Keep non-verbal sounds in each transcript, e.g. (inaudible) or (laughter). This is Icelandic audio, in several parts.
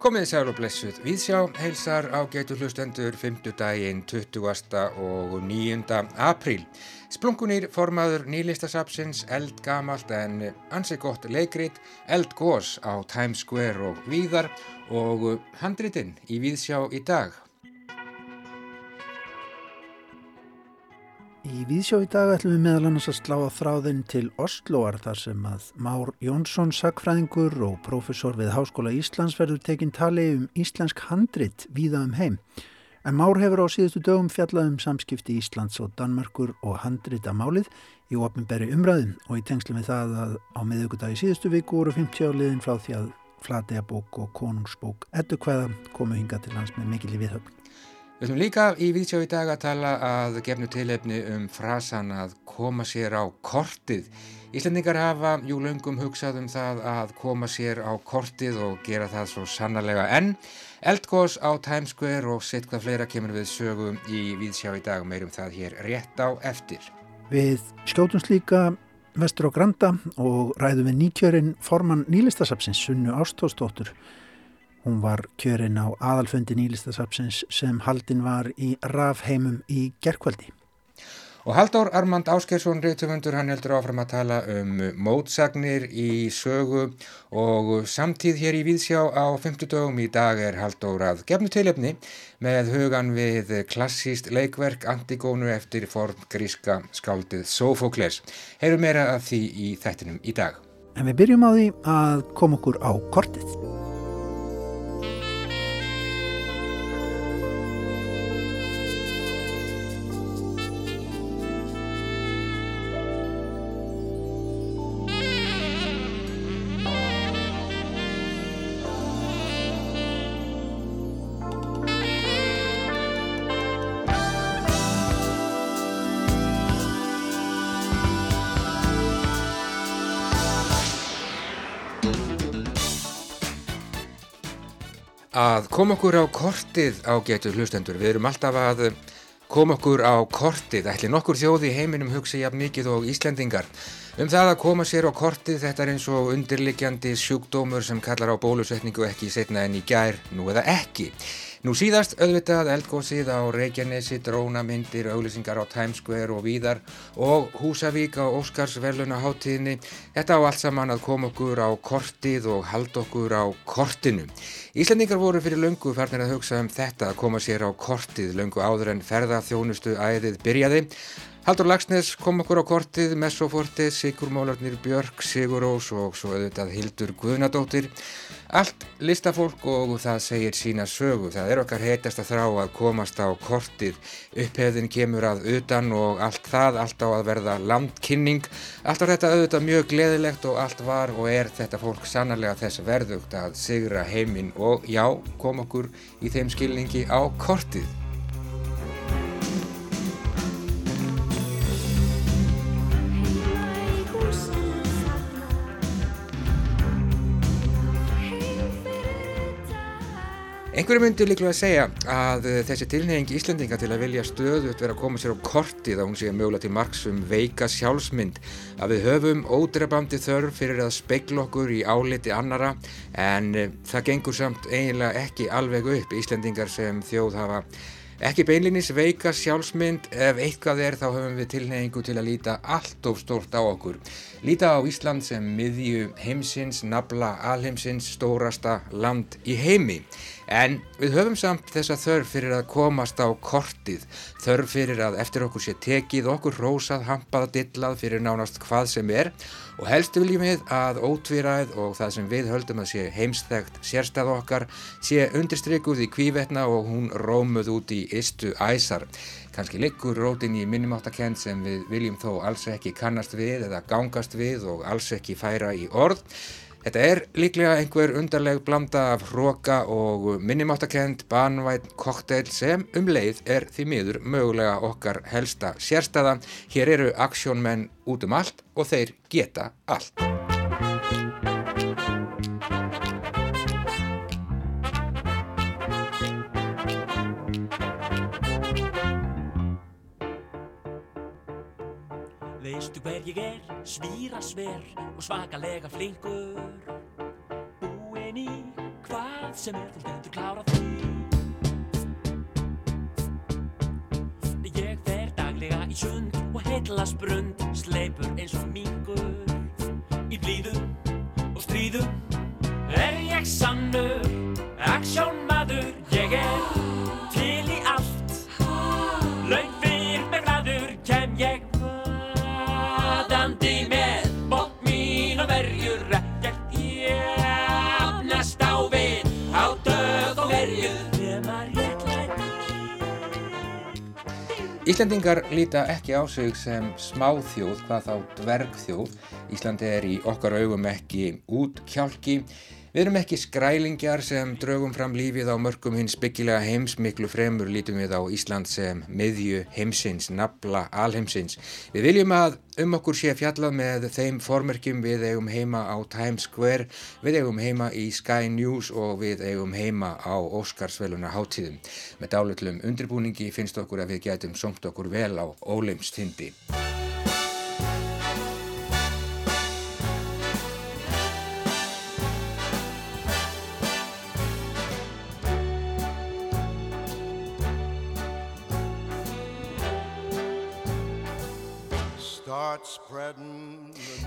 Komið sæl og blessuð. Viðsjá heilsar á getur hlustendur 5. daginn 20. og 9. apríl. Splunkunir formaður nýlistasapsins eld gamalt en ansi gott leikrit, eld gós á Times Square og víðar og handritinn í Viðsjá í dag. Í Víðsjó í dag ætlum við meðal annars að slá á þráðin til Osloar þar sem að Már Jónsson sakfræðingur og profesor við Háskóla Íslands verður tekinn tali um íslensk handrit víða um heim. En Már hefur á síðustu dögum fjallað um samskipti Íslands og Danmörkur og handrita málið í ofnbæri umræðum og í tengslu með það að á miðugudagi síðustu viku voru 50 áliðin frá því að Flateabók og Konungsbók ettu hvaða komu hinga til hans með mikil í viðhöfn. Við ætlum líka í Víðsjá í dag að tala að gefnu tilefni um frasan að koma sér á kortið. Íslandingar hafa jú löngum hugsað um það að koma sér á kortið og gera það svo sannarlega enn. Eldgós á Times Square og sitt hvað fleira kemur við sögum í Víðsjá í dag meirum það hér rétt á eftir. Við skjótumst líka vestur á Granda og ræðum við nýkjörinn formann nýlistasapsins Sunnu Ástósdóttur Hún var kjörinn á aðalfundi nýlistasapsins sem haldin var í rafheimum í gerkvöldi. Og Haldur Armand Áskersson, reytumundur, hann heldur áfram að tala um mótsagnir í sögu og samtíð hér í Víðsjá á 50 dögum í dag er Haldur að gefnu tilefni með hugan við klassíst leikverk Antigónu eftir forn gríska skáldið Sofokles. Heyrum meira af því í þettinum í dag. En við byrjum á því að koma okkur á kortið. Koma okkur á kortið á getur hlustendur. Við erum alltaf að koma okkur á kortið. Ætli nokkur þjóði í heiminum hugsa jafn mikið og Íslendingar. Um það að koma sér á kortið þetta er eins og undirliggjandi sjúkdómur sem kallar á bólusetningu ekki setna en í gær, nú eða ekki. Nú síðast auðvitað eldgóðsið á Reykjanesi, drónamyndir, auðlýsingar á Times Square og víðar og Húsavík á Óskarsverluna háttíðinni. Þetta á allt saman að koma okkur á kortið og halda okkur á kortinu. Íslandingar voru fyrir löngu farnir að hugsa um þetta að koma sér á kortið löngu áður en ferðarþjónustu æðið byrjaði. Haldur Lagsnes kom okkur á kortið, Messoforti, Sigur Mólarnir Björk, Sigur Ós og svo auðvitað Hildur Guðnadóttir. Allt listafólk og það segir sína sögu. Það er okkar heitast að þrá að komast á kortið. Upphefðin kemur að utan og allt það, allt á að verða landkynning. Allt á þetta auðvitað mjög gleðilegt og allt var og er þetta fólk sannarlega þess verðugt að sigra heiminn og já, kom okkur í þeim skilningi á kortið. Einhverju myndir líklega að segja að eh, þessi tilneying Íslandinga til að vilja stöðut vera að koma sér á kortið að hún sé mögulega til margs um veika sjálfsmynd að við höfum ódreifandi þörf fyrir að speikla okkur í áliti annara en eh, það gengur samt eiginlega ekki alveg upp Íslandingar sem þjóð hafa Ekki beinlinis veika sjálfsmynd, ef eitthvað er þá höfum við tilneyingu til að líta allt of stórt á okkur. Líta á Ísland sem miðju heimsins, nabla alheimsins, stórasta land í heimi. En við höfum samt þessa þörf fyrir að komast á kortið, þörf fyrir að eftir okkur sé tekið, okkur rósað, hampað, dillað fyrir nánast hvað sem er og helst viljum við að ótvíræð og það sem við höldum að sé heimstækt sérstað okkar sé undirstrykkuð í kvívetna og hún rómuð út í istu æsar. Kanski liggur rótin í minnumáttakent sem við viljum þó alls ekki kannast við eða gangast við og alls ekki færa í orð. Þetta er líklega einhver undarleg blanda af hróka og minnumáttakend banvætt kokteil sem um leið er því miður mögulega okkar helsta sérstæða. Hér eru aksjónmenn út um allt og þeir geta allt. Veistu hver ég er, svíra sver og svakalega flinkur. Búinn í hvað sem er þú stendur klára því. Ég fer daglega í sund og heilast brund Sleipur eins og mingur. Í blíðum og stríðum Er ég sannur, aksjón maður Ég er Íslandingar líta ekki á sig sem smáþjóð, hvað þá dvergþjóð. Íslandi er í okkar augum ekki út kjálki. Við erum ekki skrælingjar sem draugum fram lífið á mörgum hins byggilega heims, miklu fremur lítum við á Ísland sem miðju heimsins, nafla alheimsins. Við viljum að um okkur sé fjallað með þeim formerkjum við eigum heima á Times Square, við eigum heima í Sky News og við eigum heima á Óskarsveluna hátíðum. Með dálutlum undirbúningi finnst okkur að við getum songt okkur vel á óleimstindi. Start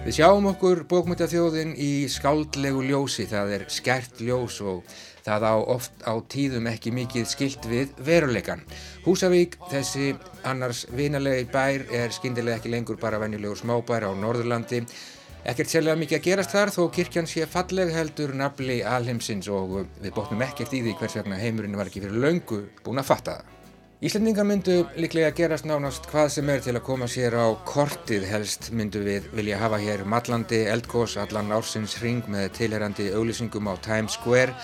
Við sjáum okkur bókmyndaþjóðin í skáldlegu ljósi, það er skert ljós og það á oft á tíðum ekki mikið skilt við veruleikan. Húsavík, þessi annars vinalegi bær, er skyndilega ekki lengur bara venjulegur smábær á Norðurlandi. Ekkert sérlega mikið að gerast þar þó kirkjan sé falleg heldur nafli alheimsins og við bóttum ekkert í því hvers vegna heimurinn var ekki fyrir löngu búin að fatta það. Íslendingar myndu líklega gerast nánast hvað sem er til að koma sér á kortið helst myndu við vilja hafa hér matlandi eldgós allan ársins ring með tilherandi auglýsingum á Times Square,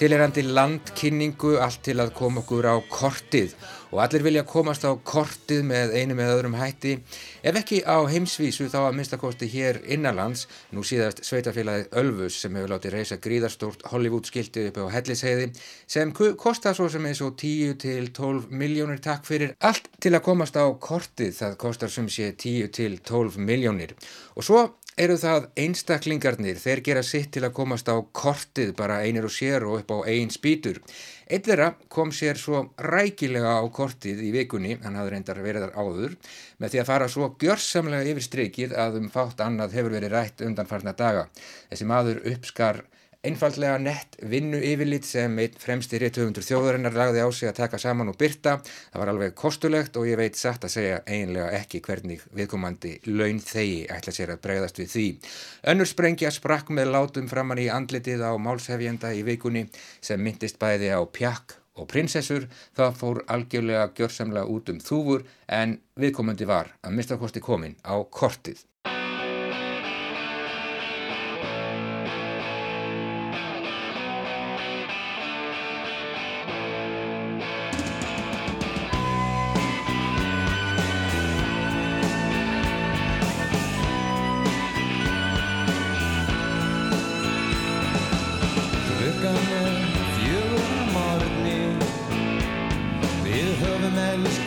tilherandi landkynningu allt til að koma okkur á kortið og allir vilja komast á kortið með einu með öðrum hætti. Ef ekki á heimsvísu þá að minnstakosti hér innanlands. Nú síðast sveitafélagið Ölfus sem hefur látið reysa gríðarstort Hollywood skilti upp á Hellisheiði sem kostar svo sem eins og 10 til 12 miljónir takk fyrir allt til að komast á kortið. Það kostar sem sé 10 til 12 miljónir og svo eru það einstaklingarnir, þeir gera sitt til að komast á kortið bara einir og sér og upp á einn spýtur. Eitt þeirra kom sér svo rækilega á kortið í vikunni, hann hafði reyndar verið þar áður, með því að fara svo gjörsamlega yfir strikið að um fátt annað hefur verið rætt undanfarna daga. Þessi maður uppskar einfaldlega nett vinnu yfirlit sem einn fremsti réttöfundur þjóðarinnar lagði á sig að taka saman og byrta. Það var alveg kostulegt og ég veit satt að segja eiginlega ekki hvernig viðkomandi laun þegi ætla sér að bregðast við því. Önnur sprengja sprakk með látum framann í andlitið á málshefjenda í vikunni sem myndist bæði á pjakk og prinsessur. Það fór algjörlega gjörsamlega út um þúfur en viðkomandi var að mistakosti komin á kortið.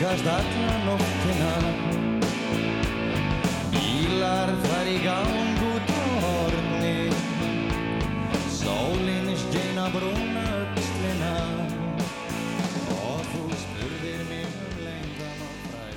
Höfum elskast alla nóttina. Bílar far í gang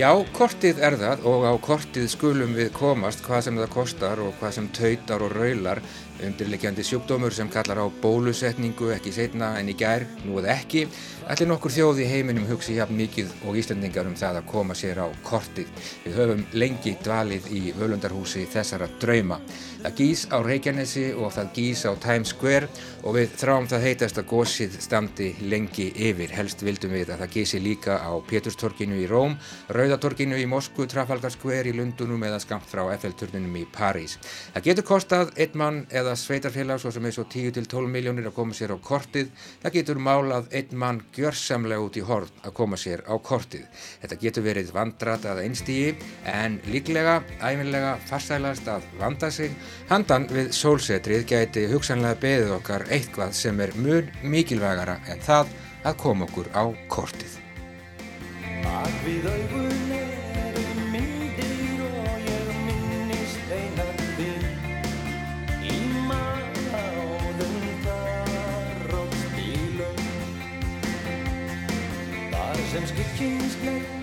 Já, kortið er það og á kortið skulum við komast hvað sem það kostar og hvað sem tautar og raular undirleikjandi sjúkdómur sem kallar á bólusetningu ekki setna en í gær, nú eða ekki. Allir nokkur þjóð í heiminum hugsi jafn mikið og Íslandingar um það að koma sér á kortið. Við höfum lengi dvalið í völundarhúsi þessara drauma. Það gís á Reykjanesi og það gís á Times Square og við þráum það heitast að gósið standi lengi yfir. Helst vildum við að það gísi líka á Péturstorkinu í Róm, Rauðatorkinu í Moskvu, Trafalgar Square í Lundunum eða skamt frá Eiffelturninum í París. Það getur kostað einn mann eða sveitarfélag svo sem er svo 10 til 12 miljónir að koma sér á kortið. Það getur málað einn mann gjörsamlega út í horn að koma sér á kortið. Þetta getur verið vandrat að einstígi en líklega, æfinlega, farsælast að vanda sig. Handan við sólsetrið gæti hugsanlega beðið okkar eitthvað sem er mjög mikilvægara en það að koma okkur á kortið. sem skikkingsleik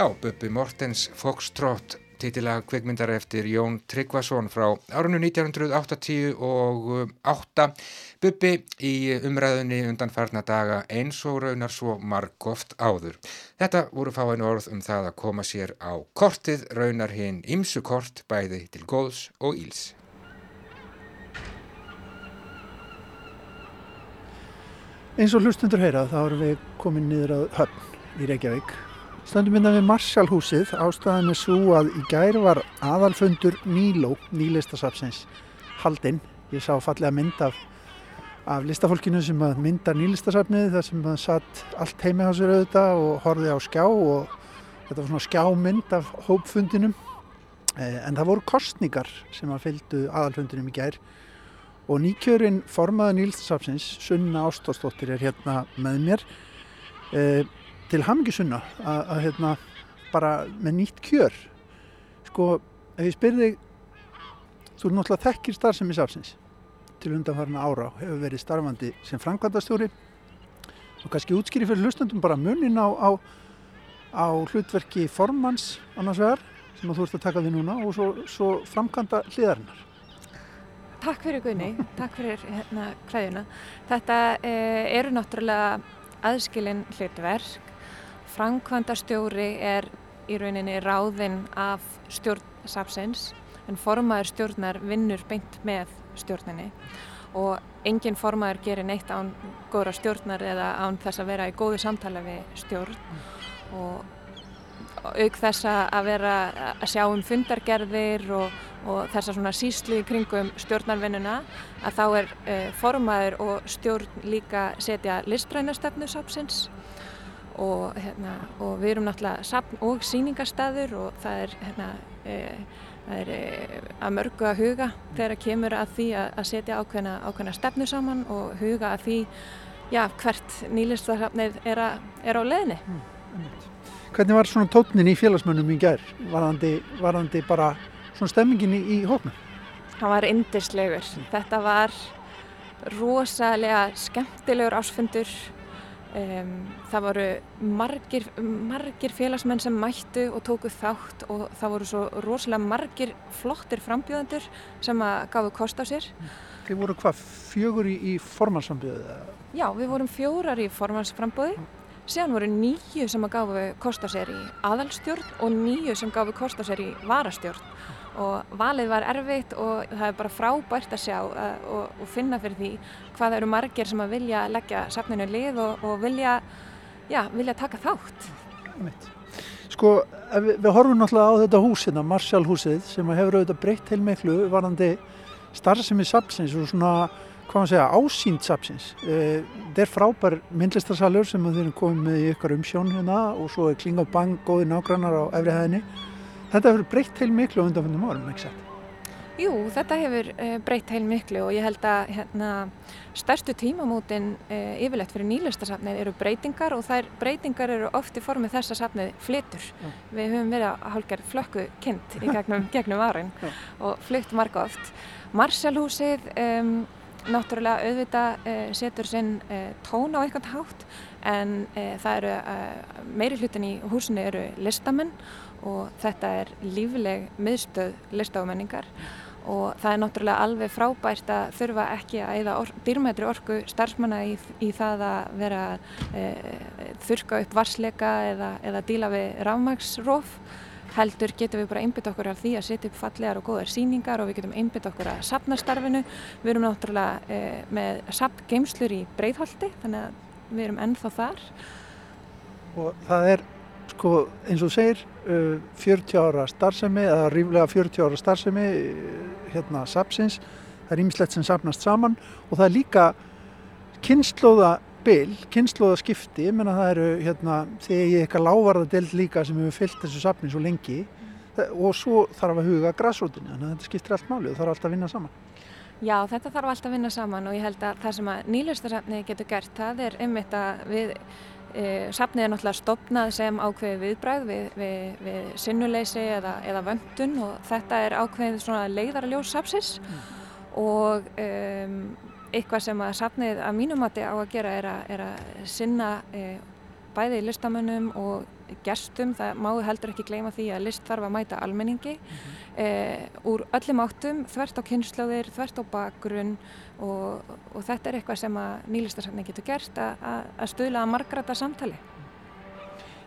Já, Bubbi Mortens Foxtrot, titilega kvikmyndar eftir Jón Tryggvason frá árinu 1980 og 8. Bubbi í umræðunni undan farna daga eins og raunar svo margóft áður. Þetta voru fáinu orð um það að koma sér á kortið, raunar hinn ímsu kort bæði til góðs og íls. Eins og hlustundur heyra þá erum við komin niður að höfn í Reykjavík. Stöndum innan við Marshallhúsið, ástæðan er svo að í gær var aðalfundur Níló, nýlistasafsins, haldinn. Ég sá fallega mynd af, af listafólkinu sem að mynda nýlistasafnið þar sem að satt allt heimi á sér auðvitað og horfið á skjá og þetta var svona skjámynd af hópfundinum. Eh, En það voru kostningar sem að fylgdu aðalfundinum í gær og nýkjörinn formaður nýlistasafsins, Sunna Ástórsdóttir er hérna með mér. Til hamingi sunna að, hérna bara með nýtt kjör sko, ef ég spyrir þig þú náttúrulega þekkir starfsemi safsins til undanfarna ára hefur verið starfandi sem framkvæmdastjóri og kannski útskýri fyrir hlustandum bara munin á, á, á hlutverki formans annars vegar sem þú ert að taka við núna og svo, svo framkvæmda hliðarinnar takk fyrir Gunni, takk fyrir hérna kveðjuna. Þetta eh, eru náttúrulega aðskilin hlutverk. Framkvæmda stjóri er í rauninni ráðinn af stjórn sapsins en formaður stjórnar vinnur beint með stjórninni. Og engin formaður gerir neitt án góðra stjórnar eða án þess að vera í góðu samtala við stjórn. Og auk þess að vera að sjá um fundargerðir og, og þessa svona síslu í kringum stjórnarvinnuna að þá er uh, formaður og stjórn líka setja listræna sapsins og, hérna, og við erum náttúrulega sapn og síningarstaður og það er hérna, e, það er e, að mörgu að huga þegar að kemur að því að, að setja ákveðna, ákveðna stefnu saman og huga að því já, hvert nýlistasafnið er, er á leðinni. Mm, Hvernig var svona tótnin í félagsmönnum í gerð? Varðandi, varðandi bara svona stemmingin í, í hóknum? Það var indislegur. Mm. Þetta var rosalega skemmtilegur ásfundur Um, það voru margir, margir félagsmenn sem mættu og tóku þátt og það voru svo rosalega margir flottir frambjöðandur sem að gafu kost á sér. Þið voru hvað, fjögur í, í formansframbjöðu? Já, við vorum fjórar í formansframbjöðu, síðan voru nýju sem að gafu kost á sér í aðalstjórn og nýju sem gafu kost á sér í varastjórn og valið var erfitt og það er bara frábært að sjá að, og, og finna fyrir því hvað eru margir sem að vilja leggja safninu lið og, og vilja, já, vilja taka þátt. Sko, við, við horfum náttúrulega á þetta hús hérna, Marshallhúsið sem hefur auðvitað breytt heilmiklu varandi starfsemi sapsins og svona, hvað maður segja, ásýnd sapsins. Eh, þetta er frábær myndlistarsalur sem þið erum komið með í ykkar umsjón hérna og svo er Kling og Bang góði nágrannar á efri hæðinni. Þetta hefur breytt heil miklu á undanfjöndum árum, ekki sett? Jú, þetta hefur uh, breytt heil miklu og ég held að hérna, stærstu tímamótin uh, yfirlegt fyrir nýlistasafnið eru breytingar og þær breytingar eru oft í formið þess að safnið flytur. Ja. Við höfum verið að hálkar flökku kynnt í gegnum, (laughs) gegnum árin ja. og flytt marga oft. Marshallhúsið um, náttúrulega auðvita uh, setur sinn tón á eitthvað hátt en það eru meiri hlutin í húsinu eru listamenn og þetta er lífleg miðstöð listafamenningar og það er náttúrulega alveg frábært að þurfa ekki að eða or dýrmættri orku starfsmanna í, í það að vera e, þurka upp varsleika eða, eða díla við rafmagsróf heldur getum við bara einbytt okkur af því að setja upp fallegar og góðar síningar og við getum einbytt okkur að sapnastarfinu. Við erum náttúrulega e, með sapgeimslur í breyðholti þannig að við erum ennþá þar. Og það er sko eins og segir 40 uh, ára starfsemi eða ríflega 40 ára starfsemi uh, hérna sapsins það er ímislegt sem sapnast saman og það er líka kynnslóða bil, kynnslóða skipti ég menna það eru hérna þegar ég eitthvað lávarða delt líka sem hefur fyllt þessu sapni svo lengi. Og svo þarf að huga græsrótinu þannig að þetta skiptir allt máli og þarf alltaf að vinna saman. Já, þetta þarf alltaf að vinna saman og ég held að það sem að nýlustasafni getur gert, það er einmitt að við E, Safnið er náttúrulega stopnað sem ákveði viðbræð við, við, við sinnuleysi eða, eða vöndun og þetta er ákveðið svona leiðarljós safsins mm. og um, eitthvað sem að safnið að mínumati á að gera er að, er að sinna e, bæði listamönnum og gestum, það máu heldur ekki gleyma því að list þarf að mæta almenningi mm -hmm. e, úr öllum áttum, þvert á kynnslóðir, þvert á bakgrunn og, og þetta er eitthvað sem að nýlistasafni getur gert að stuðla að margrata samtali.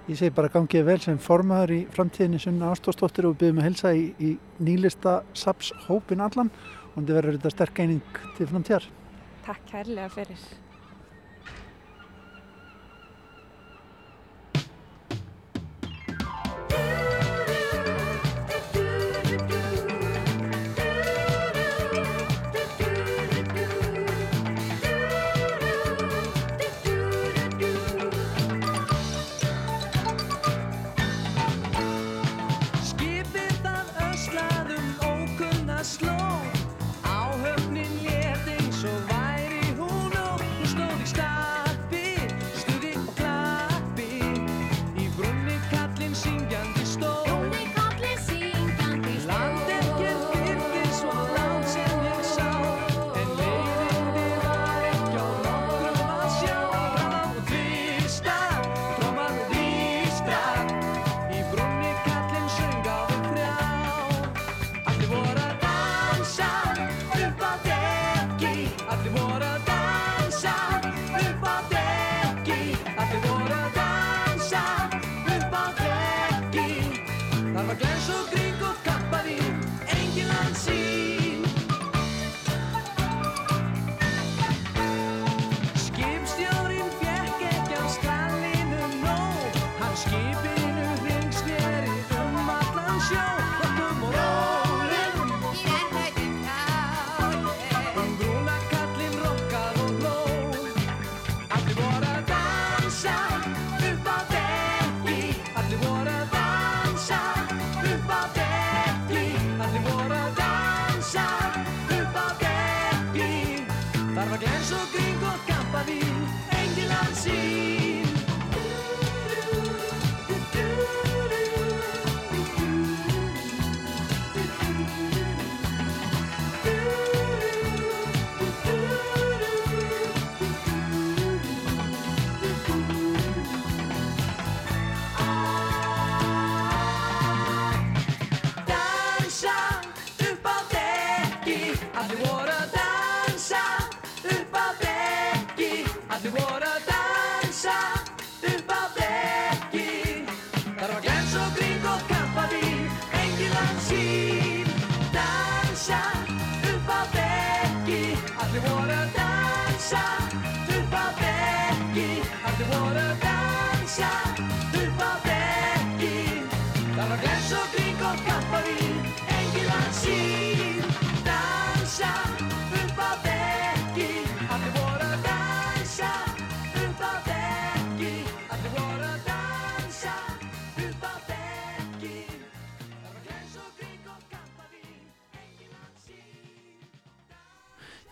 Ég segi bara gangið vel sem formaður í framtíðinni Sunna Ástóðsdóttir og byrjum að helsa í, í nýlistasapshópin allan og þetta verður þetta sterk eining til framtíðar. Takk kærlega fyrir.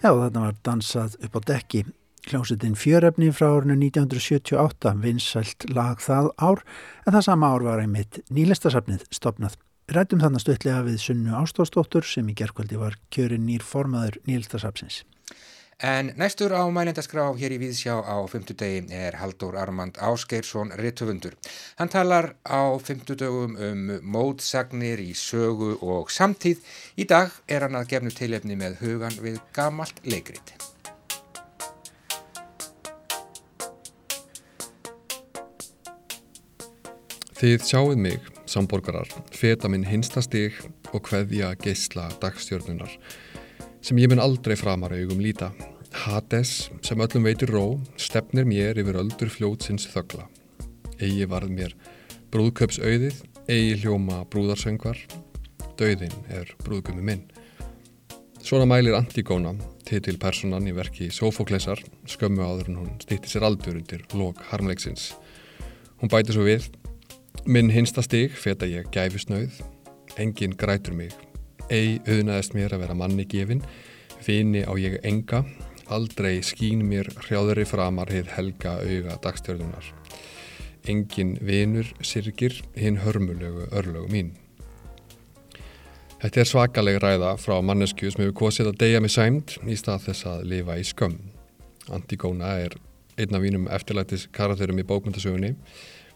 Já, þarna var dansað upp á dekki. Hljómsveitin fjörefni frá árinu 1978 vinsælt lag það ár en það sama ár var einmitt nýlistasafnið stopnað. Rættum þannig stuttlega við Sunnu Ástóðsdóttur sem í gerkvöldi var kjörin nýr formaður nýlistasafnsins. En næstur á mælendaskrá hér í Víðsjá á fymtudegi er Haldur Armand Áskeirsson Rittufundur. Hann talar á fymtudögum um mótsagnir í sögu og samtíð. Í dag er hann að gefnu tilefni með hugan við gamalt leikrit. Þið sjáuð mig, samborgarar, feta minn hinsta stig og kveðja geisla dagstjörnunar sem ég mun aldrei framar augum líta. Hades, sem öllum veitir ró, stefnir mér yfir öldur fljótsins þögla. Egi varð mér brúðköpsauðið, eigi hljóma brúðarsöngvar, döðin er brúðgumi minn. Svona mælir Antigóna, titilpersonan í verki Sófoklesar, skömmu áður en hún stýtti sér aldur undir lok harmleiksins. Hún bæti svo við, minn hinsta stig feta ég gæfisnauð, engin grætur mig, ei auðnaðist mér að vera manni gefin, vini á ég enga, aldrei skín mér hrjáðri framar hið helga auga dagstjörðunar. Engin vinur sirgir hinn hörmulegu örlögu mín. Þetta er svakaleg ræða frá mannesku sem hefur kosið að deyja með sæmd í stað þess að lifa í skömm. Antigóna er einn af mínum eftirlætis karakterum í bókmyndasögunni.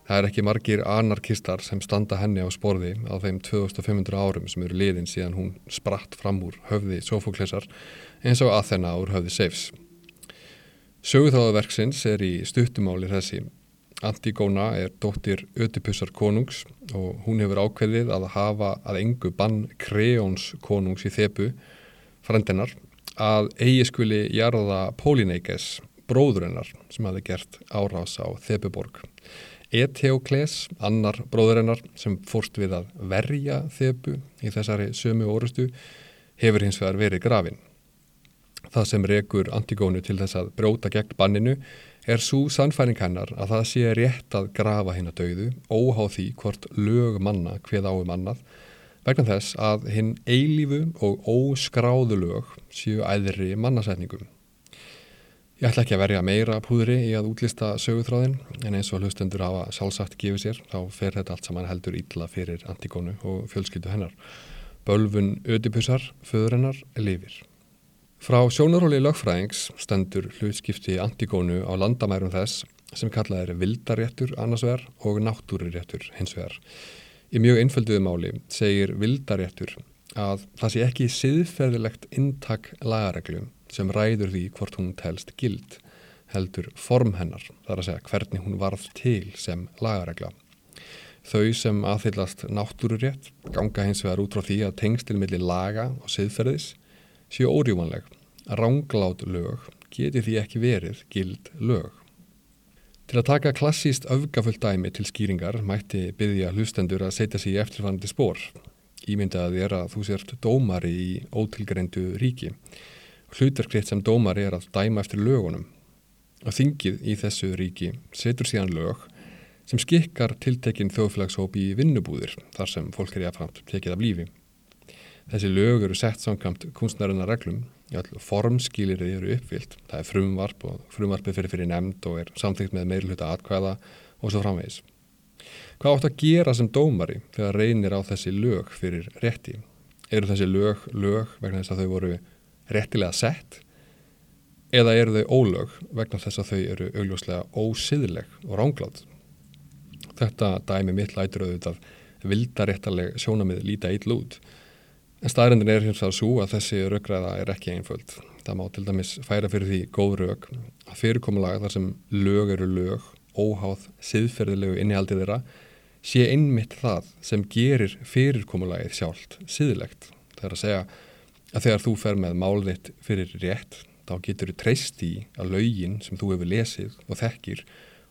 Það er ekki margir anarkistar sem standa henni á sporði á þeim 2500 árum sem eru liðin síðan hún spratt fram úr höfði Sofoklesar eins og Athena úr höfði Seifs. Söguþáðaverksins er í stuttumáli þessi. Antigóna er dóttir Ödipussar konungs og hún hefur ákveðið að hafa að engu bann Kreóns konungs í Þebu, frendennar, að eigi skuli jarða Pólineikes, bróðurinnar sem hafi gert árás á Þebuborg. Eteokles, annar bróðurinnar sem fórst við að verja Þebu í þessari sömu orustu, hefur hins vegar verið grafin. Það sem rekur Antigónu til þess að bróta gegn banninu er svo sannfæring hennar að það sé rétt að grafa hinn að dauðu, óhá því hvort lög manna hveð áum annað, vegna þess að hinn eilífu og óskráðu lög séu æðri mannasetningum. Ég ætla ekki að verja meira púðri í að útlista söguþráðin, en eins og hlustendur hafa sjálfsagt gefið sér, þá fer þetta allt saman heldur illa fyrir Antigónu og fjölskyldu hennar. Bölvun ödipussar, föður hennar, lifir. Frá sjónaróli lögfræðings stendur hlutskipti Antigónu á landamærum þess sem kallað er vildaréttur annars vegar og náttúruréttur hins vegar. Í mjög einfölduðu máli segir vildaréttur að það sé ekki siðferðilegt intak lagareglum sem ræður því hvort hún telst gild, heldur form hennar, þar að segja hvernig hún varð til sem lagaregla. Þau sem aðhyllast náttúrurétt ganga hins vegar út frá því að tengstil milli laga og siðferðis séu órjúmanleg. Ránglát lög geti því ekki verið gild lög. Til að taka klassíst öfgafullt dæmi til skýringar mætti byggja hlustendur að setja sig í eftirfannandi spór. Ímyndaði er að þú sért dómari í ótilgreindu ríki. Hlutverkriðt sem dómari er að dæma eftir lögunum. Og þingið í þessu ríki setur síðan lög sem skikkar tiltekinn þjóðfélagshóp í vinnubúðir þar sem fólk er jáfnframt tekið af lífi. Þessi lög eru sett samkvæmt kunstnarinnar reglum All formskýlirði eru uppfyllt. Það er frumvarp og frumvarpið fyrir fyrir nefnd og er samþygt með meirluta atkvæða og svo framvegis. Hvað átt að gera sem dómari þegar reynir á þessi lög fyrir rétti? Eru þessi lög lög vegna þess að þau voru réttilega sett eða eru þau ólög vegna þess að þau eru augljóslega ósiðleg og ránglátt? Þetta dæmi mitt lætur auðvitað vildaréttaleg sjónamið líta eitl út En staðrendin er hins vegar svo að þessi röggræða er ekki einföld. Það má til dæmis færa fyrir því góð rög að fyrirkomulega þar sem lög eru lög, óháð, siðferðilegu innihaldið þeirra, sé einmitt það sem gerir fyrirkomulagið sjálft siðilegt. Það er að segja að þegar þú fer með málðitt fyrir rétt, þá getur þú treyst í að lögin sem þú hefur lesið og þekkir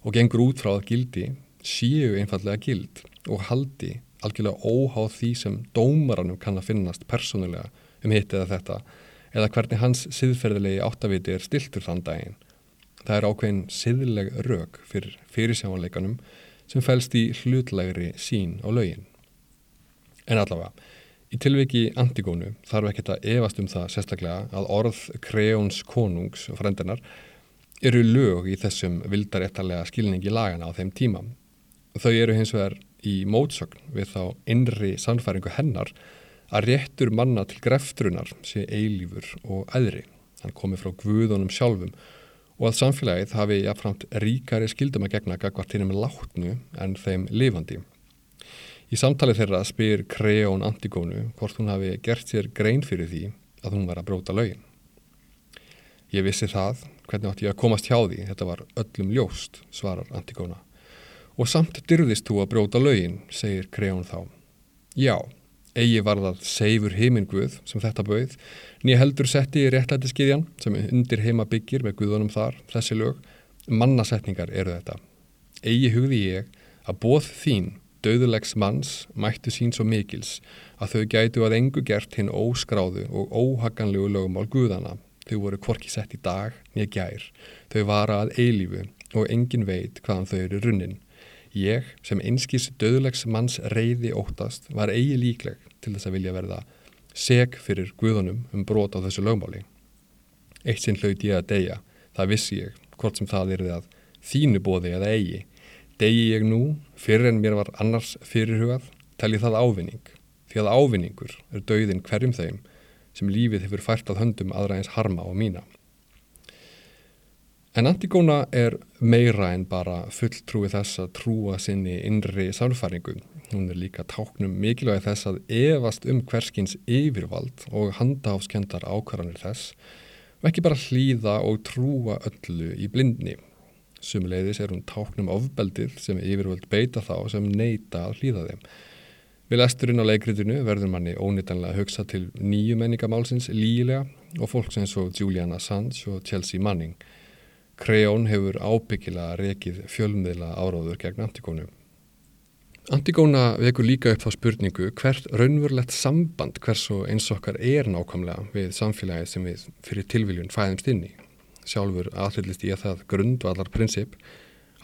og gengur út frá að gildi séu einfallega gild og haldi algjörlega óháð því sem dómaranum kann að finnast persónulega um hitt eða þetta eða hvernig hans siðferðilegi áttaviti er stiltur þann daginn. Það er ákveðin siðleg rög fyrir fyrirsjámanleikanum sem fælst í hlutlegri sín á lögin. En allavega, í tilviki Antigónu þarf ekki að evast um það sérstaklega að orð Kreóns konungs og frendennar eru lög í þessum vildaréttalega skilningi lagana á þeim tíma. Þau eru hins vegar í mótsögn við þá innri sannfæringu hennar að réttur manna til greftrunar sé eilífur og æðri. Hann komi frá guðunum sjálfum og að samfélagið hafi jafnframt ríkari skildum að gegna gagvart hinn um látnu en þeim lifandi. Í samtalið þeirra spyr Kreón Antigónu hvort hún hafi gert sér grein fyrir því að hún var að bróta lögin. Ég vissi það, hvernig átti ég að komast hjá því, þetta var öllum ljóst, svarar Antigóna. Og samt dyrðist þú að bróta lögin, segir Kreón þá. Já, eigi var það seifur heiminguð sem þetta bauð, nýja heldur setti í réttlætiskiðjan sem undir heima byggir með guðunum þar, þessi lög, mannasetningar eru þetta. Eigi hugði ég að bóð þín, döðulegs manns, mættu sín svo mikils að þau gætu að engu gert hinn óskráðu og óhaganlegu lögumál guðana. Þau voru kvorki sett í dag, nýja gær. Þau vara að eilífu og engin veit hvaðan þau eru runnin. Ég, sem einskís döðlegs manns reyði óttast, var eigi líkleg til þess að vilja verða seg fyrir guðunum um brot á þessu lögmáli. Eitt sinn hlaut ég að deyja, það vissi ég, hvort sem það er það þínu bóði eða eigi. Degi ég nú, fyrir en mér var annars fyrirhugað, ég það ávinning, því að ávinningur er döðin hverjum þeim sem lífið hefur fært að höndum aðra eins harma og mína. En Antigóna er meira en bara fulltrúi þess að trúa sinni innri samfæringu. Hún er líka táknum mikilvægi þess að evast um hverskins yfirvald og handahafskendar ákvarðanir þess og ekki bara hlýða og trúa öllu í blindni. Sumulegðis er hún táknum ofbeldið sem yfirvald beita þá sem neyta að hlýða þeim. Við lesturinn á leikritinu verður manni ónýttanlega hugsa til nýju menningamálsins lílega og fólk sem svo Julian Assange og Chelsea Manning Kreón hefur ábyggilega rekið fjölmiðla áráður gegn Antigónu. Antigóna vekur líka upp þá spurningu hvert raunverulegt samband hvers og eins okkar er nákvæmlega við samfélagið sem við fyrir tilviljun fæðumst inn í. Sjálfur aðhyllist ég að það grundvallar prinsip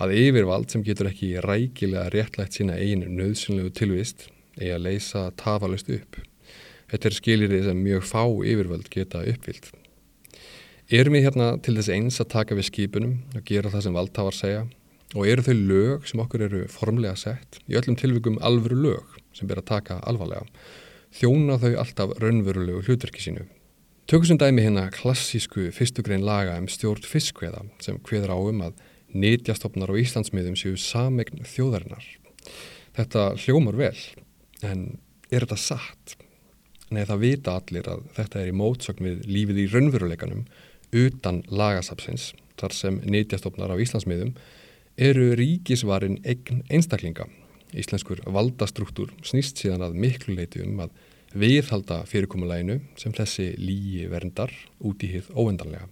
að yfirvald sem getur ekki rækilega réttlægt sína einu nöðsynlegu tilvist að leysa tafalust upp. Þetta er skilirið sem mjög fá yfirvald geta uppvilt. Erum við hérna til þess eins að taka við skipunum og gera það sem valdhafar segja og eru þau lög sem okkur eru formlega sett í öllum tilvikum alvöru lög sem ber að taka alvarlega þjóna þau alltaf raunverulegu hlutverki sínu. Tökusum dæmi hérna klassísku fyrstugrein laga um stjórn fiskveða sem hveður á um að nýtjastofnar á Íslandsmiðum séu samegn þjóðarinnar. Þetta hljómar vel en er þetta satt? Nei það vita allir að þetta er í mótsögn við lífið í raunveruleikanum utan lagasapsins, þar sem nýtjastofnar á Íslandsmiðum, eru ríkisvarin eign einstaklinga. Íslenskur valdastruktúr snýst síðan að miklu leiti um að viðhalda fyrirkomuleginu sem þessi líi verndar út í hið óendanlega.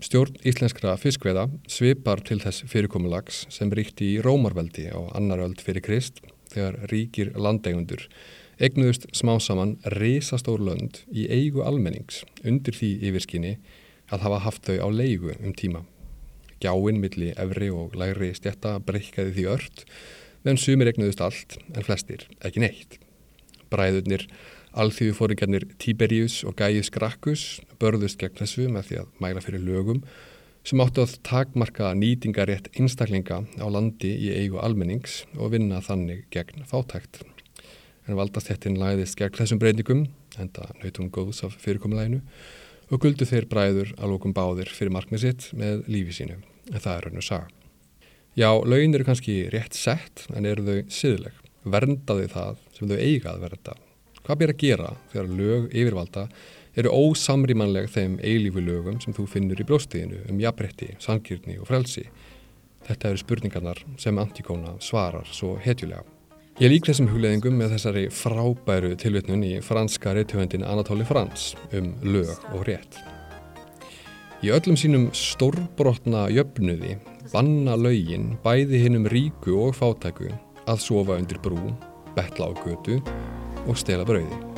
Stjórn íslenskra fiskveða svipar til þess fyrirkomulags sem ríkti í Rómarveldi á annar öld fyrir Krist þegar ríkir landegundur egnuðust smá saman risastór lönd í eigu almennings undir því yfirskinni að hafa haft þau á leigu um tíma. Gjáinn milli efri og læri stjætta breykaði því ört, meðan sumir egnuðust allt en flestir ekki neitt. Bræðurnir Alþjóðu fóringarnir Tiberius og Gaius Gracchus börðust gegn þessu með því að mæla fyrir lögum sem áttu að takmarka nýtingarétt einstaklinga á landi í eigu almennings og vinna þannig gegn fátækt. En valdastettin læðist gegn þessum breytingum, enda nautum góðs af fyrirkomulæginu, og guldu þeir bræður að lókum báðir fyrir markmið sitt með lífi sínu, en það er raun og saga. Já, laun eru kannski rétt sett, en eru þau siðleg. Verndaði það sem þau eiga að vernda. Hvað ber að gera þegar lög yfirvalda eru ósamrýmanleg þeim eilífu lögum sem þú finnur í blóstíðinu um jafnbretti, sangirni og frelsi. Þetta eru spurningarnar sem Antíkóna svarar svo hetjulega. Ég lík þessum hugleðingum með þessari frábæru tilvitnun í franska reythjöfendin Anatóli Frans um lög og rétt. Í öllum sínum stórbrotna jöfnuði banna lögin bæði hinnum ríku og fátæku að sofa undir brú, betla á götu og stela brauði.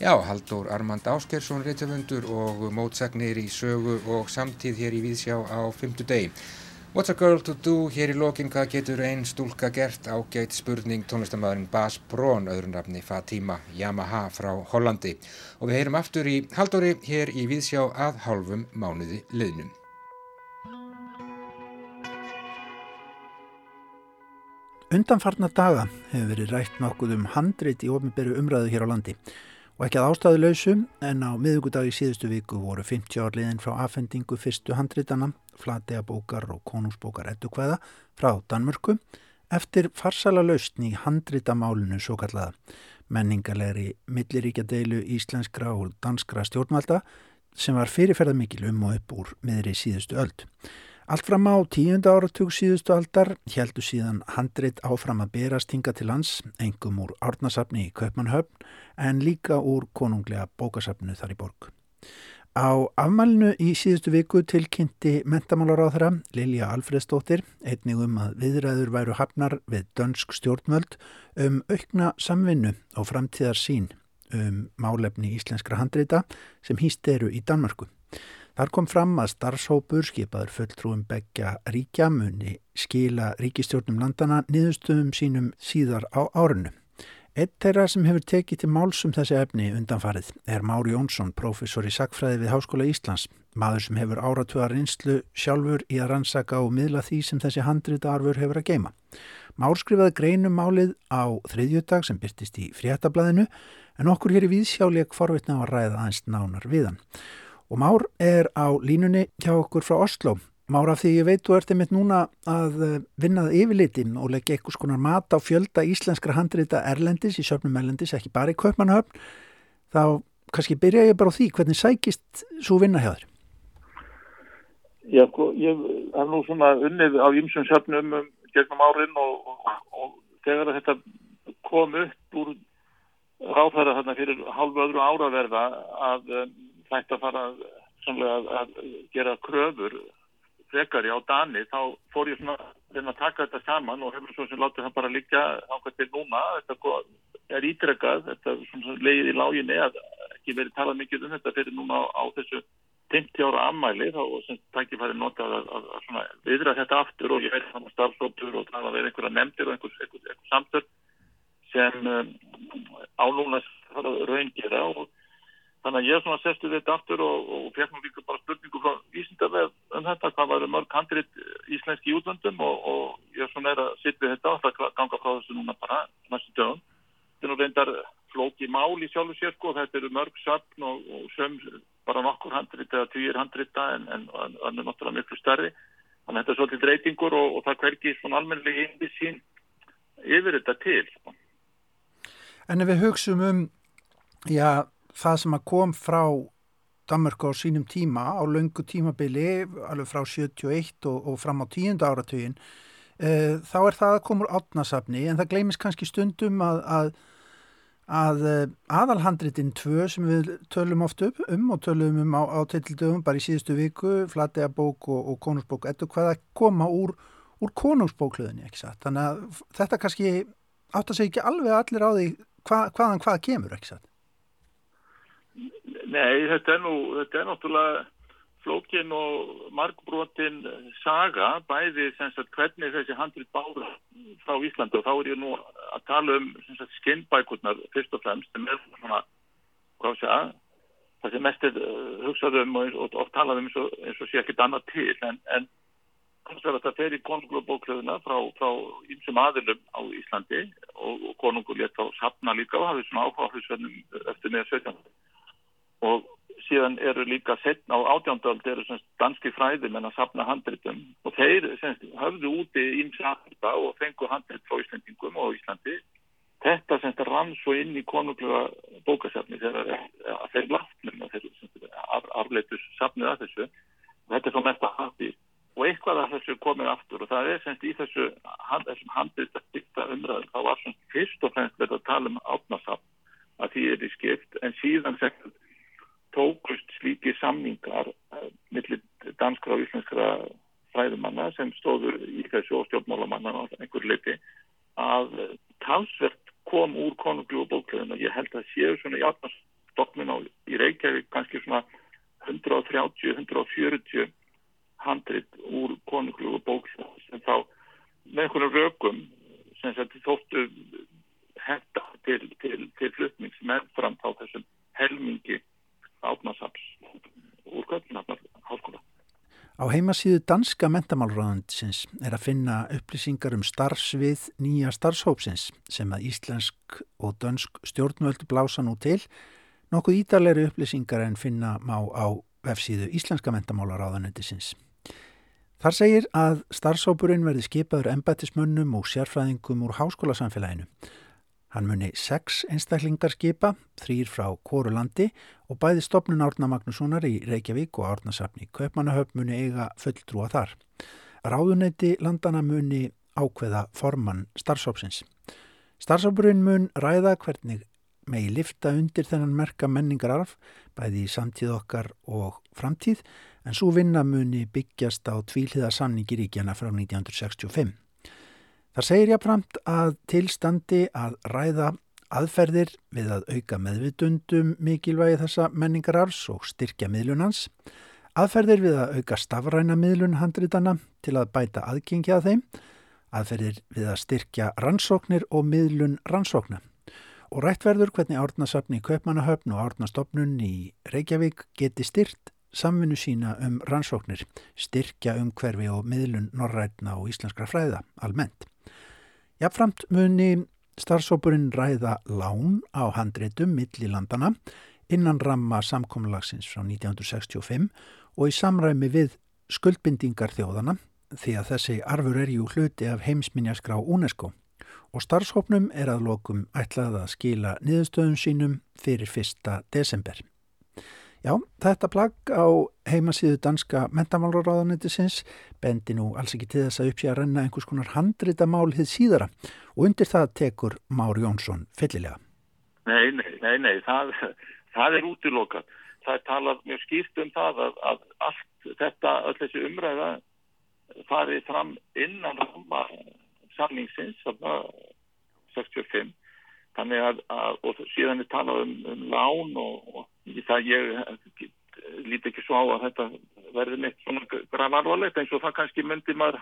Já, Haldur Armand Áskersson, reytjafundur og mótsagnir í sögu og samtíð hér í Víðsjá á fymtu degi. What's a girl to do? Hér í lokin, hvað getur einn stúlka gert? Ágætt spurning tónlistamæðurinn Bas Brón, öðrun rafni Fatima Yamaha frá Hollandi. Og við heyrum aftur í Haldóri hér í Víðsjá að hálfum mánuði liðnum. Undanfarna daga hefur verið rætt nokkuð um handrit í ofinberu umræðu hér á landi og ekki að ástæðu lausum en á miðugudag í síðustu viku voru 50 árliðin frá afhendingu fyrstu handritana, flatea bókar og konungsbókar ettukvæða frá Danmörku eftir farsala lausn í handritamálinu svo kallaða menningarlegri milliríkjadeilu íslenskra og danskra stjórnvalda sem var fyrirferða mikil um og upp úr miðri síðustu öld. Allt fram á tíunda áratug síðustu aldar heldu síðan handrit áfram að berast hinga til lands, engum úr árnasafni í Kaupmannhöfn en líka úr konunglega bókasafnu þar í borg. Á afmælinu í síðustu viku tilkynnti mentamálaráðra Lilja Alfredsdóttir einnig um að viðræður væru hafnar við dönsk stjórnvöld um aukna samvinnu og framtíðar sín um málefni íslenskra handrita sem hýst eru í Danmarku. Þar kom fram að starfshópur skipaður fulltrúum begja ríkja muni skila ríkistjórnum landana niðurstöðum sínum síðar á árinu. Eitt þeirra sem hefur tekið til málsum þessi efni undanfarið er Mári Jónsson, professor í Sakfræði við Háskóla Íslands. maður sem hefur áratuga rinslu sjálfur í að rannsaka og miðla því sem þessi handritaarfur hefur að geima. Már skrifaði greinum málið á þriðjudag sem byrtist í fréttablaðinu en okkur hér í viðsjáleik forvitna á að ræða aðeins nánar við hann. Og Már er á línunni hjá okkur frá Oslo. Már af því ég veit þú ert einmitt núna að eh, vinnað yfirlitin og leggja eitthvað skonar mat á fjölda íslenskra handrita Erlendis í söpnum Erlendis, ekki bara í Kaupmannhöfn. Þá kannski byrja ég bara á því hvernig sækist svo vinna hjá þér? Já, sko, ég hef nú svona unnið á ýmsum söpnum um gegnum árin og, og, og þegar þetta kom upp úr ráðhæra þarna fyrir halvu öðru áraverða að um, þetta fara að, að gera kröfur frekari á Dani þá fór ég svona að taka þetta saman og hefur svo sem látið það bara líka ákveð til núna. Þetta er ítrekkað þetta er svona leiðið í láginni að ekki verið talað mikið um þetta fyrir núna á, á þessu 50 ára ammæli þá sem tækifæri notað að, að, að, að viðra þetta aftur og ég veit þannig starfsóptur og tala við einhverja nefndir og einhvers, einhvers, einhvers samtöld sem um, ánúnas raungera og þannig að ég svona sestu þetta aftur og, og fekk nú líka bara spurningu frá Ísindaveg um þetta, hvað varu mörg handrit íslenski útlöndum og, og ég svona er að sitja þetta og það ganga frá þessu núna bara næstu dögum. Þetta er nú reyndar flóki mál í sjálfu sér sko, þetta eru mörg sapn og, og söm bara nokkur handrita eða týjir handrita en það er náttúrulega miklu starri þannig að þetta er svolítið reytingur og, og það hverkir svona almennilega inn við sín yfir þetta til sko. En ef við hugsaum um já, það sem að kom frá Danmark á sínum tíma á laungu tímabili alveg frá 71 og, og fram á tíunda áratugin uh, þá er það að koma úr átnasafni en það gleimis kannski stundum að, að að eh, aðalhandritin tvö sem við tölum oft upp um og tölum um á, á tildöfum bara í síðustu viku, Flatega bók og, og Konungsbók, ettu hvað að koma úr, úr Konungsbókluðinni, þannig að þetta kannski átt að segja ekki alveg allir á því hva, hvaðan hvað kemur, ekki satt Nei, þetta er nú þetta er náttúrulega flókin og margbrotin saga bæði sagt, hvernig þessi handrit báður frá Íslandi og þá er ég nú að tala um skinnbækurnar fyrst og fremst sem er svona segja, það sem mest er uh, hugsað um og, og, og talað um eins og, eins og sé ekkert annað til en, en þetta fer í konunglubóklöðuna frá, frá ýmsum aðilum á Íslandi og, konungur létt á sapna líka og hafið svona áhugaðsvennum eftir með 17 og síðan eru líka setna á átjándöld eru semst danski fræðimenn að sapna handritum. Og þeir semst höfðu úti ímsafta og fengu handrit frá Íslandingum og Íslandi. Þetta semst rann svo inn í konunglega bókasafni þegar þeir laftnum og þeir afleitus safnið að þessu. Og þetta er svo mest að hafi og eitthvað að þessu komið aftur og það er semst í þessu þessum handrit að byggta umræður þá var semst fyrst og fremst verið að tala um átnasafn að því er í skipt. En síðan semst tókust slíki samningar uh, millir danskra og íslenskra fræðumanna sem stóður í þessu og stjórnmálamanna á einhver leiti að talsvert kom úr konunglu og bókleðinu og ég held að séu svona í átnastofnun á í Reykjavík kannski svona 130-140 handrit úr konunglu og bókleðinu sem þá með einhvern rökum sem þóttu henda til, til, til flutnings með fram á þessum helmingi átnasaps úr Götnafnar háskóla. Á heimasíðu danska mentamálurraðandisins er að finna upplýsingar um starfsvið nýja starfshópsins sem að íslensk og dönsk stjórnvöld blása nú til nokkuð ídarleiri upplýsingar en finna má á vefsíðu íslenska mentamálurraðandisins. Þar segir að starfshópurinn verði skipaður embætismönnum og sérfræðingum úr háskólasamfélaginu Hann muni sex einstaklingar skipa, þrýr frá Kóru landi og bæði stopnun Árna Magnússonar í Reykjavík og Árnasafni Kaupmannahöfn muni eiga fulltrúa þar. Ráðuneyti landana muni ákveða formann starfsópsins. Starfsópurinn mun ræða hvernig megi lifta undir þennan merka menningararf bæði í samtíð okkar og framtíð en svo vinna muni byggjast á tvíliða samningi ríkjana frá 1965. Það segir jáfnframt að tilstandi að ræða aðferðir við að auka meðvitundum mikilvægi þessa menningararfs og styrkja miðlunans, aðferðir við að auka stafræna miðlun handritana til að bæta aðgengja að þeim, aðferðir við að styrkja rannsóknir og miðlun rannsókna og rættverður hvernig árnasafni í Kaupmannahöfn og árnastofnun í Reykjavík geti styrt samvinnu sína um rannsóknir, styrkja umhverfi og miðlun norrætna og íslenskra fræða almennt. Jafnframt muni starfsópurinn ræða lán á handreitum millilandana innan ramma samkomlagsins frá 1965 og í samræmi við skuldbindingar þjóðana því að þessi arfur er jú hluti af heimsminjaskrá UNESCO og starfshópnum er að lokum ætlað að skila niðurstöðum sínum fyrir 1. desember. Já, þetta plagg á heimasíðu danska mentamálraráðanetisins bendi nú alls ekki til þess að uppsýja að renna einhvers konar handrita mál hið síðara og undir það tekur Már Jónsson fyllilega. Nei, nei, nei, nei, það, það er útilokað. Það er talað mjög skýrt um það að, að allt þetta, öll þessi umræða farið fram innan samningsins, 65 þannig að, að og síðan er talað um, um lán og, og það ég líti ekki svo á að þetta verði neitt svona gravarvalegt eins og það kannski myndi maður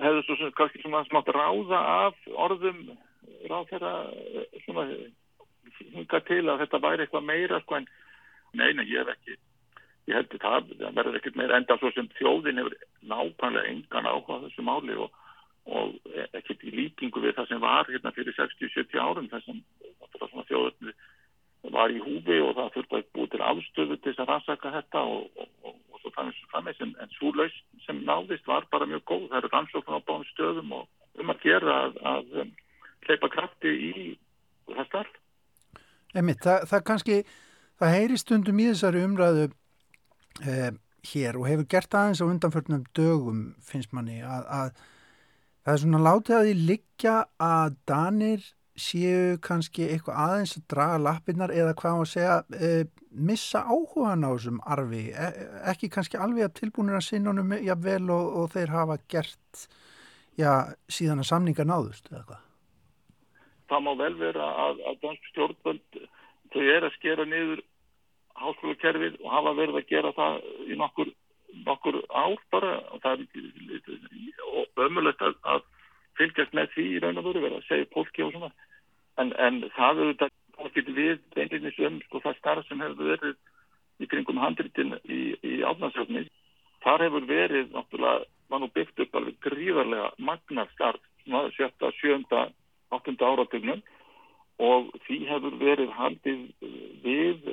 hefur svo sem kannski svona smátt ráða af orðum ráð þeirra svona hinga til að þetta væri eitthvað meira sko en neina ég hef ekki ég held að það verður ekkert meira enda svo sem þjóðin hefur nákvæmlega engan áhuga þessu máli og og ekkert í líkingu við það sem var hérna fyrir 60-70 árum þess að þjóðöfni var í húfi og það þurfti að búið til afstöðu til þess að rannsaka þetta og, og, og, svo framins en, en svo laust sem náðist var bara mjög góð. Það eru rannsóknar á báðum stöðum og um að gera að, að um, hleypa krafti í það starf. Emið, það, það kannski það heyri stundum í þessari umræðu eh, hér og hefur gert aðeins á undanförnum dögum finnst manni að, að Það er svona látið að því liggja að Danir séu kannski eitthvað aðeins að draga lappinnar eða hvað maður segja, e, missa áhugan á þessum arfi, e, ekki kannski alveg að tilbúinir að sinna honum jafnvel og, og þeir hafa gert já, síðan að samninga náðust eða hvað? Það má vel vera að, að dansk stjórnvöld þau er að skera niður háskólukerfið og hafa verið að gera það í nokkur nokkur ár bara og það er ömulegt að, að fylgjast með því í raun og veru verið að segja pólki og svona. En, en það eru þetta getur við einlinnis um sko það starf sem hefur verið í kringum handritin í, í átnarsöfni þar hefur verið náttúrulega var nú byggt upp alveg gríðarlega magnar starf sjötta, sjönda, áttunda áratögnum og því hefur verið haldið við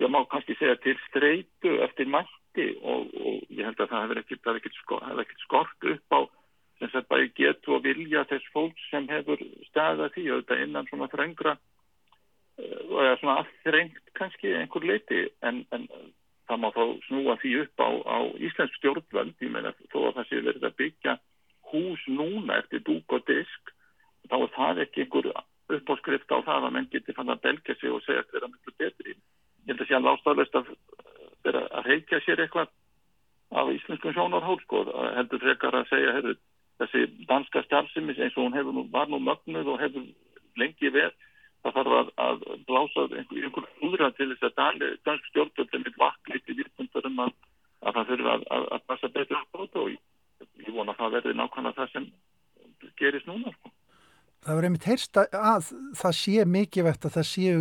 ég má kannski segja til streitu eftir mætt hætti og, og ég held að það hefur ekkert, ekkert, skort, hefur ekkert skort upp á sem sagt bara getu og vilja þess fólk sem hefur staðað því þetta innan svona þrengra eh, og eða svona aðþrengt kannski einhver leiti en, en það má þá snúa því upp á, á Íslensk stjórnvöld, ég meina þó að það sé verið að byggja hús núna eftir dúk og disk þá er það ekki einhver uppáskrift á það að menn geti fann að belga sig og segja að það er mjög betri. Ég held að sé að lástaflist vera að heikja sér eitthvað af íslenskum sjónarhól sko, heldur frekar að segja hefur, þessi danska stjálfsimis eins og hún hefur, var nú mögnuð og hefur lengi verð það þarf að, að blása einhver, einhver úðra til þess að dansk stjórnvöldin vil vakna eitt í virkundur um að, að það þurfa að, að, passa betur á bóta og ég, ég vona að það verði nákvæmlega það sem gerist núna sko. Það verður einmitt heyrst að það sé mikið vekt að það séu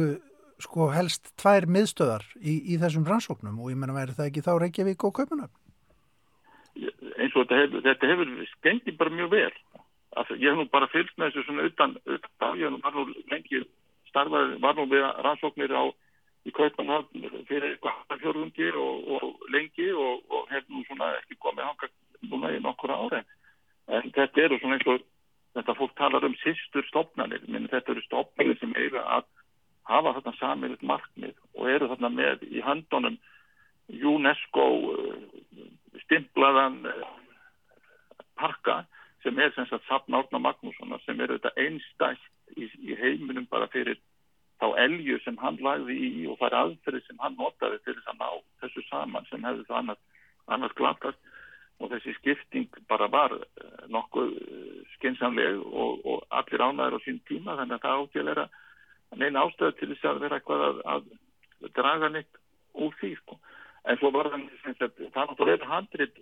sko helst tvær miðstöðar í, í þessum rannsóknum og ég menna væri það ekki þá Reykjavík og Kaupanöfn? Eins og þetta hefur, þetta hefur skengið bara mjög vel. Altså, ég hef nú bara fylgst með þessu svona utan, utan ég var nú lengi starfað, var nú við rannsóknir á í Kaupanöfn fyrir fjörðungi og, og lengi og, og hef nú svona ekki komið hanga núna í nokkura ári. En þetta eru svona eins og þetta fólk talar um sýstur stopnarnir, menn þetta eru stopnarnir sem eiga að hafa þarna samilegt markmið og eru þarna með í handunum UNESCO eh, stimplaðan eh, parka sem er sem sagt Sapn Árna Magnússonar sem er þetta einstækt í, í heiminum bara fyrir þá elju sem hann lagði í og þar aðferði sem hann notaði til þess að ná þessu saman sem hefði það annars, annars glatast. Og þessi skipting bara var eh, nokkuð skinsamleg og, og allir ánæður á sín tíma þannig að það áttið neina ástöðu til þess að vera eitthvað að, að draga neitt úr því sko. En svo var það það náttúrulega handrit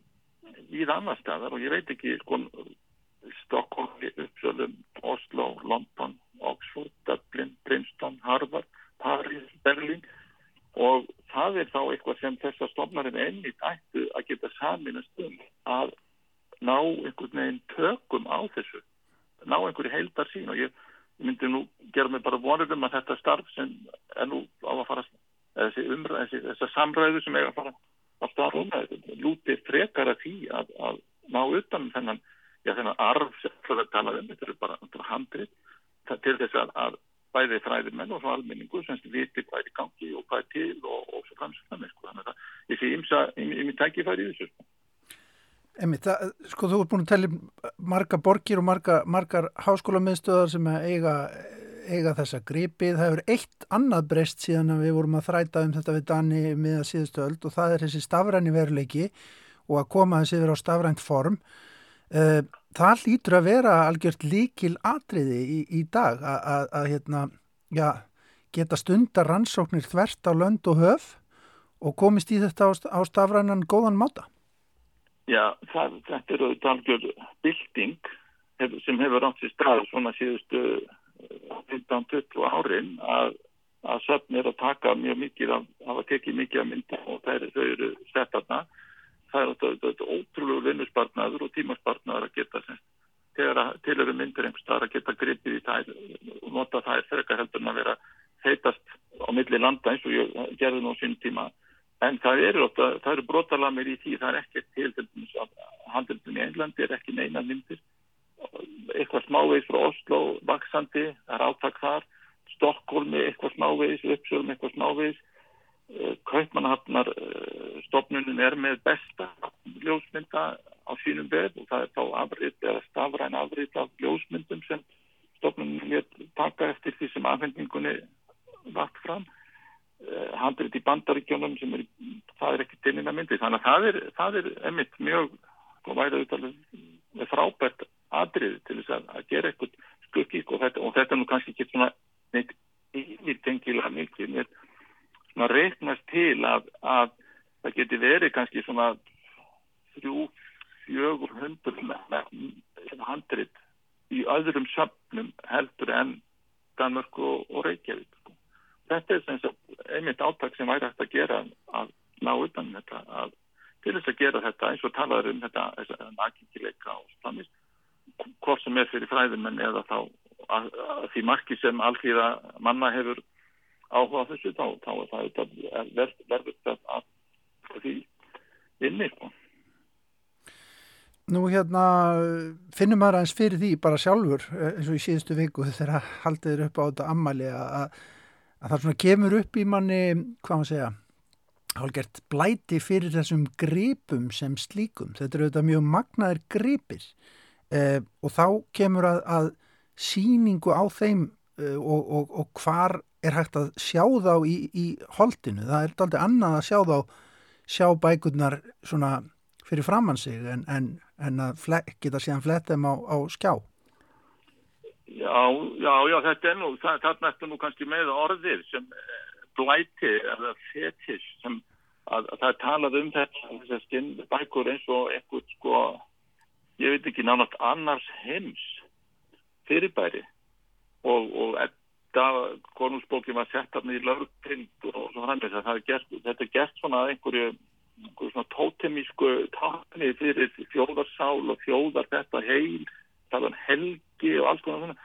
við annar staðar og ég veit ekki sko Stockholm, Uppsölum, Oslo, London, Oxford, Dublin, Princeton, Harvard, Paris, Berlin og það er þá eitthvað sem þessar einmitt ættu að geta saminast um að ná einhvern veginn tökum á þessu, ná einhverju heildar sín og ég myndi nú gera mig bara vonið um að þetta starf sem er nú á að fara, þessi umræð, þessi, samræðu sem er að fara að starfa um, lúti frekar að því að, að ná utan þennan, já þennan arf sem það er talað um, þetta eru bara handrið til þess að, að bæði fræðimenn og svo almenningu sem viti hvað er í gangi og hvað er til og, og svo framsvöldum sko. þannig að ég sé ymsa ymmi tækifæri í þessu sko. Það, sko þú ert búin að tellja marga borgir og marga, margar háskólamiðstöðar sem eiga, eiga þessa gripið. Það hefur eitt annað breyst síðan að við vorum að þræta um þetta við Dani miða síðustu öld og það er þessi stafræni veruleiki og að koma þessi yfir á stafrænt form. Uh, það lítur að vera algjört líkil atriði í, í dag að hérna, ja, geta stundar rannsóknir þvert á lönd og höf og komist í þetta á stafrænan góðan máta? Já, það, þetta er auðvitað algjör bilding hef, sem hefur átt sér stað svona síðustu 15-20 eh, árin að, að söfn er að taka mjög mikið af, að tekið mikið af mynda og það eru sett aðna það er þetta ótrúlegu vinnusbarnaður og tímasbarnaður að geta sem, til eru myndir einhvers staðar að geta gripið í þær og nota þær frekar heldur en að vera heitast á milli landa eins og ég gerði nú sín tíma en það eru, eru brotalamir í því það er ekki til handildum í Englandi er ekki neina myndir. Eitthvað smávegis frá Oslo vaksandi, það er áttak þar. Stokkólmi eitthvað smávegis Uppsölum eitthvað smávegis. Kaupmannhafnar eh, stofnunin er með besta ljósmynda á sínum vef og það er þá afrið eða stafræn afrið af ljósmyndum sem stofnunin er taka eftir því sem afhendingunni vart fram eh, handrið í bandaríkjónum sem er, það er ekki tilina myndi þannig að það er, það er emitt mjög auðvitað frábært aðrið til þess að, að gera eitthvað skukkík og þetta, og þetta nú kannski ekki svona neitt yfirtengilega mikið með svona reiknast til að, að það geti verið kannski svona þrjú, fjögur hundur handrit í öðrum söfnum heldur en Danmörk og, og Reykjavík. Sko. Þetta er sem sagt einmitt áttak sem væri hægt að gera að ná utan þetta að til þess að gera þetta eins og talaður um þetta nækingileika og stannist hvort sem er fyrir fræðumenn eða þá að, að því marki sem allþýða manna hefur áhuga þessu þá, þá er það verður þetta að því inni sko. Nú hérna finnum maður aðeins fyrir því bara sjálfur eh, eins og í síðustu viku þegar haldið upp á þetta ammali að, að það svona kemur upp í manni hvað maður segja hálfgert blæti fyrir þessum gripum sem slíkum. Þetta eru auðvitað mjög magnaðir gripir eh, og þá kemur að, að síningu á þeim eh, og, og, og hvar er hægt að sjá þá í, í holdinu. Það er aldrei annað að sjá þá, sjá bækurnar svona fyrir framann sig en, en, en að geta síðan flett þeim á, á skjá. Já, já, já, þetta er nú, það, þarna ertu nú kannski með orðir sem blæti eða fetis sem að, að það er talað um þetta, skinn bækur eins og eitthvað sko, ég veit ekki nánátt annars heims fyrirbæri. Og, og þetta konungsbókin var sett hann í lögtind og svo hann þess að gert, þetta er gert svona einhverju, einhverju svona tótemísku takni fyrir þjóðarsál og þjóðar þetta heil tala um helgi og alls konar svona.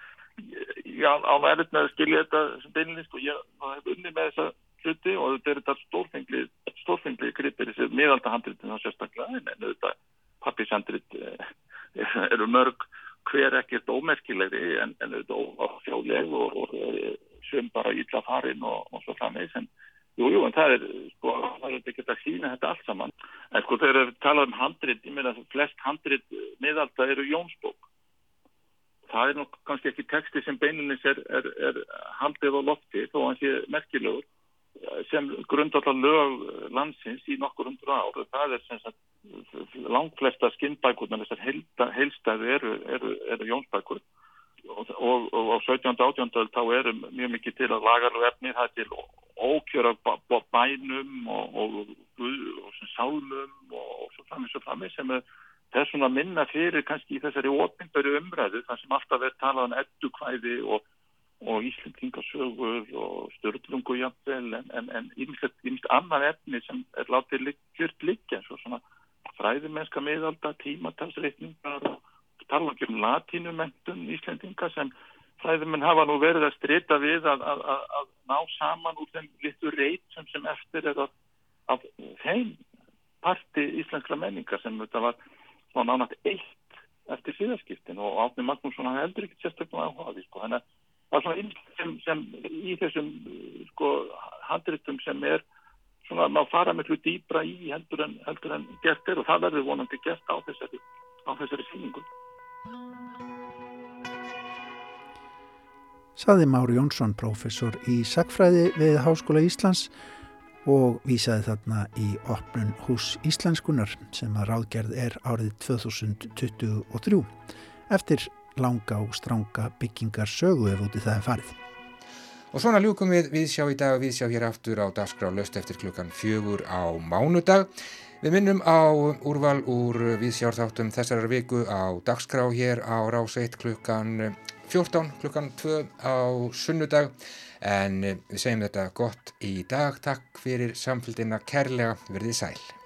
Já, á verðin með að skilja þetta sem beinilist og ég hef unni með þessa hluti og þetta er þetta stórfengli gripir þessi miðaldahandritin þá sérstaklega en þetta pappishandrit eh, (laughs) eru mörg hver ekkert ómerkilegri en, en auðvitað ófjáleg og, og, og sem bara ítla farin og, og svo frammeins en jújú, jú, en það er sko, það er ekki að sína þetta allt saman. En sko þegar við talaðum um handrit ég meina að flest handrit miðalda eru Jónsbók það er nú kannski ekki texti sem beinunis er, er, er haldið á lofti þó að hann sé merkilegur sem grundallar lög landsins í nokkur hundur ár það er sem sagt langflesta skinnbækurnar þessar heilstæðu eru, eru, eru jónsbækur og, og, og á 17. og 18. þá eru mjög mikið til að lagarlu efni það er til ókjöra bænum og, og sálum og svo framins og framins sem er þessum að minna fyrir kannski í þessari óbyndaru umræðu þar sem alltaf er talað um eddukvæði og og Íslandingasögur og störtlungu jafnvel en ímest annan efni sem er látið gjört liggja svo svona fræðumennska miðalda, tímatalsreikningar og tala ekki um latínumentun Íslandinga sem fræðumenn hafa nú verið að strita við að, að, að, að ná saman úr þeim litur reyt sem, eftir er af þeim parti íslenskla menningar sem þetta var svona nánast eitt eftir síðaskiptin og Átni Magnússon hann heldur ekki sérstaklega áhugaði sko. þannig að það er svona sem, sem í þessum sko handritum sem er svona að fara miklu dýbra í heldur en, heldur en gert er og það verður vonandi gert á þessari, á þessari síningu. Saði Mári Jónsson, professor í Sackfræði við Háskóla Íslands og vísaði þarna í opnun hús Íslenskunar sem að ráðgerð er árið 2023 eftir langa og stranga byggingar sögu ef úti það er farið. Og svona ljúkum við viðsjá í dag og viðsjá hér aftur á dagskrá löst eftir klukkan fjögur á mánudag. Við minnum á úrval úr viðsjárþáttum þessar viku á dagskrá hér á rás 1 klukkan 14 klukkan 2 á sunnudag en við segjum þetta gott í dag. Takk fyrir samfélgina kærlega verðið sæl.